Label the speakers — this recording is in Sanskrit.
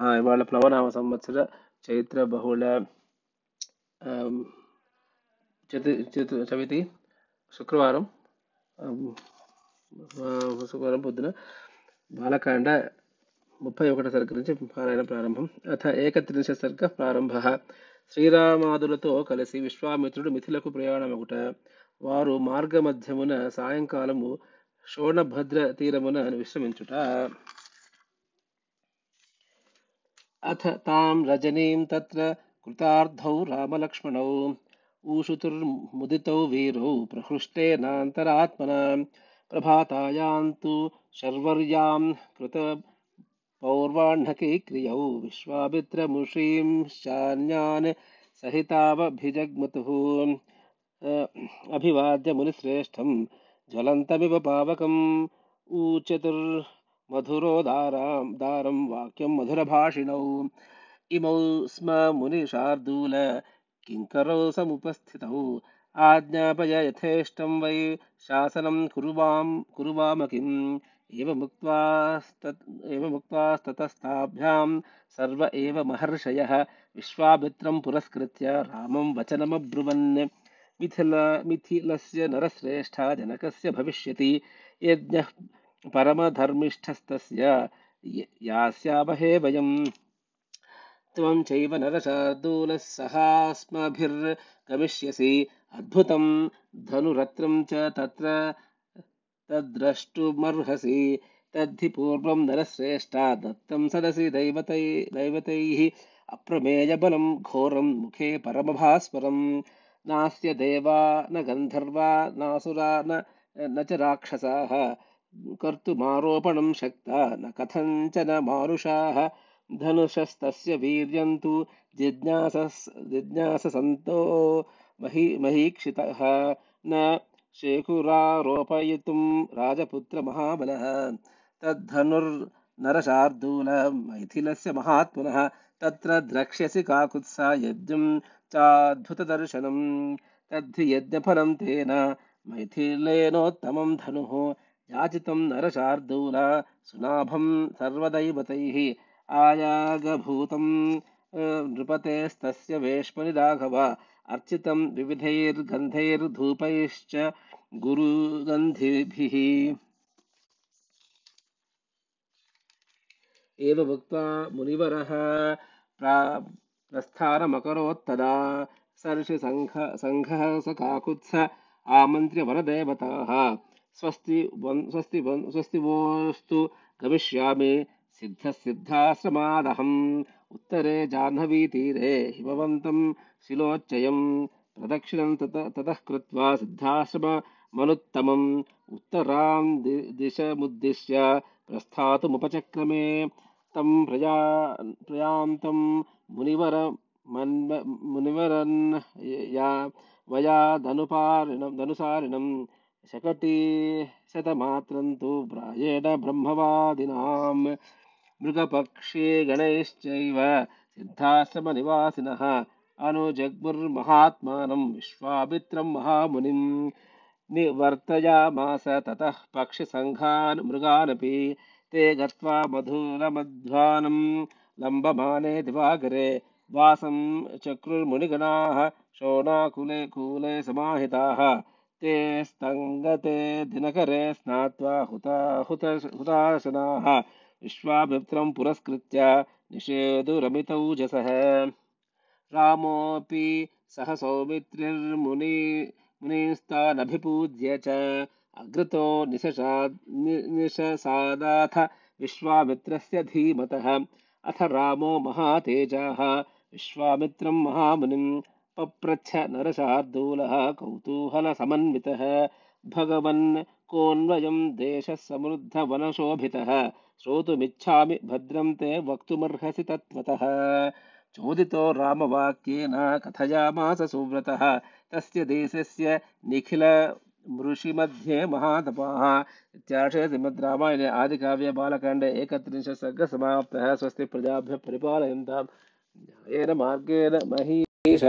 Speaker 1: ఇవాళ ప్లవనామ సంవత్సర చైత్ర బహుళ చతు చతు చవితి శుక్రవారం శుక్రవారం పొద్దున బాలకాండ ముప్పై ఒకటో సర్గ నుంచి పారాయణ ప్రారంభం. అథ ఏకత్రింశ సర్గ ప్రారంభ. శ్రీరామాదులతో కలిసి విశ్వామిత్రుడు మిథిలకు ప్రయాణమగుట. వారు మార్గమధ్యమున సాయంకాలము శోణభద్ర తీరమున విశ్రమించుట. अथ तां रजनीं तत्र कृतार्धौ रामलक्ष्मणौ। ऊषुतुर्मुदितौ वीरौ प्रहृष्टेनान्तरात्मना। प्रभातायां तु शर्वर्यां कृत पौर्वाह्णकैक्रियौ विश्वामित्रमुषींश्चान्यान् सहितावभिजग्मतुः। अभिवाद्य मुनिश्रेष्ठं। ज्वलन्तमिव पावकम्। ऊचतुर् मधुरोदारां दारं वाक्यं मधुरभाषिणौ। इमौ स्म मुनिशार्दूल, किङ्करौ समुपस्थितौ। आज्ञापय यथेष्टं वै शासनं कुरुवां कुरुवाम किम् एवमुक्त्वास्ततस्ताभ्यां सर्व एव महर्षयः विश्वामित्रं पुरस्कृत्य रामं वचनमब्रुवन्। मिथिल, मिथिलस्य नरश्रेष्ठा जनकस्य भविष्यति। यज्ञः परमधर्मिष्ठस्तस्य यास्यामहे वयम्। त्वं चैव नरशार्दूलः सहास्मभिर्गमिष्यसि। अद्भुतं धनुरत्रं च तत्र तद्द्रष्टुमर्हसि। तद्धि पूर्वं नरश्रेष्ठा दत्तं सदसि दैवतै दैवतैः। अप्रमेयबलं घोरं मुखे परमभास्वरं नास्य देवा न गन्धर्वा नासुरा न च राक्षसाः कर्तुमारोपणं शक्ता न कथञ्चन मानुषाः धनुषस्तस्य वीर्यं तु जिज्ञासस् जिज्ञाससन्तो मही महीक्षितः न शेखुरारोपयितुं राजपुत्रमहाबलः तद्धनुर्नरशार्दूल मैथिलस्य महात्मनः तत्र द्रक्ष्यसि काकुत्सा यज्ञं चाद्भुतदर्शनं तद्धि यज्ञफलं तेन मैथिलेनोत्तमं धनुः याचितं नरशार्दूल सुनाभं सर्वदैवतैः आयागभूतं नृपतेस्तस्य वेश्मनि राघव अर्चितं विविधैर्गन्धैर्धूपैश्च गुरुगन्धिभिः। एवमुक्त्वा मुनिवरः प्रा प्रस्थानमकरोत्तदा सर्षिसङ्घ सङ्घः स काकुत्स आमन्त्र्य वरदेवताः स्वस्ति स्वस्ति स्वस्ति वोस्तु। गमिष्यामि सिद्धसिद्धाश्रमादहम्। उत्तरे जाह्नवीतीरे हिमवन्तं शिलोच्चयं प्रदक्षिणं ततः कृत्वा सिद्धाश्रममनुत्तमम् उत्तरां दिशमुद्दिश्य प्रस्थातुमुपचक्रमे। तं प्रया प्रयान्तं मुनिवर मुनिवरन् या वयादनुपारिणं धनुसारिणं शकटी शतमात्रं तु प्रायेण ब्रह्मवादिनां मृगपक्षे गणैश्चैव सिद्धाश्रमनिवासिनः। अनुजग्मुर्महात्मानं विश्वामित्रं महामुनिं निवर्तयामास ततः पक्षिसङ्घान् मृगानपि ते गत्वा मधुरमध्वानं लम्बमाने दिवाकरे वासं चक्रुर्मुनिगणाः शोणाकुले कूले समाहिताः ते स्तङ्गते दिनकरे स्नात्वा हुता हुत हुताशनाः। विश्वामित्रं पुरस्कृत्य निषेधुरमितौजसः रामोऽपि सह सौमित्रिर्मुनि मुनीस्तानभिपूज्य च अग्रतो निशसाद् निशसादाथ विश्वामित्रस्य धीमतः। अथ रामो महातेजाः। विश्वामित्रं महामुनिं पप्रच्छ नरशार्दूलः कौतूहलसमन्वितः। भगवन् कोऽन्वयं देशः समृद्धवनशोभितः श्रोतुमिच्छामि भद्रं ते वक्तुमर्हसि तत्त्वतः। चोदितो रामवाक्येन कथयामास सुव्रतः। तस्य देशस्य निखिल मृषिमध्ये महातपाः इत्याशय श्रीमद् रामायणे आदिकाव्ये बालकाण्डे एकत्रिंशत् सर्गसमाप्तः। स्वस्ति प्रजाभ्यः परिपालयन्तां न्यायेन मार्गेण मही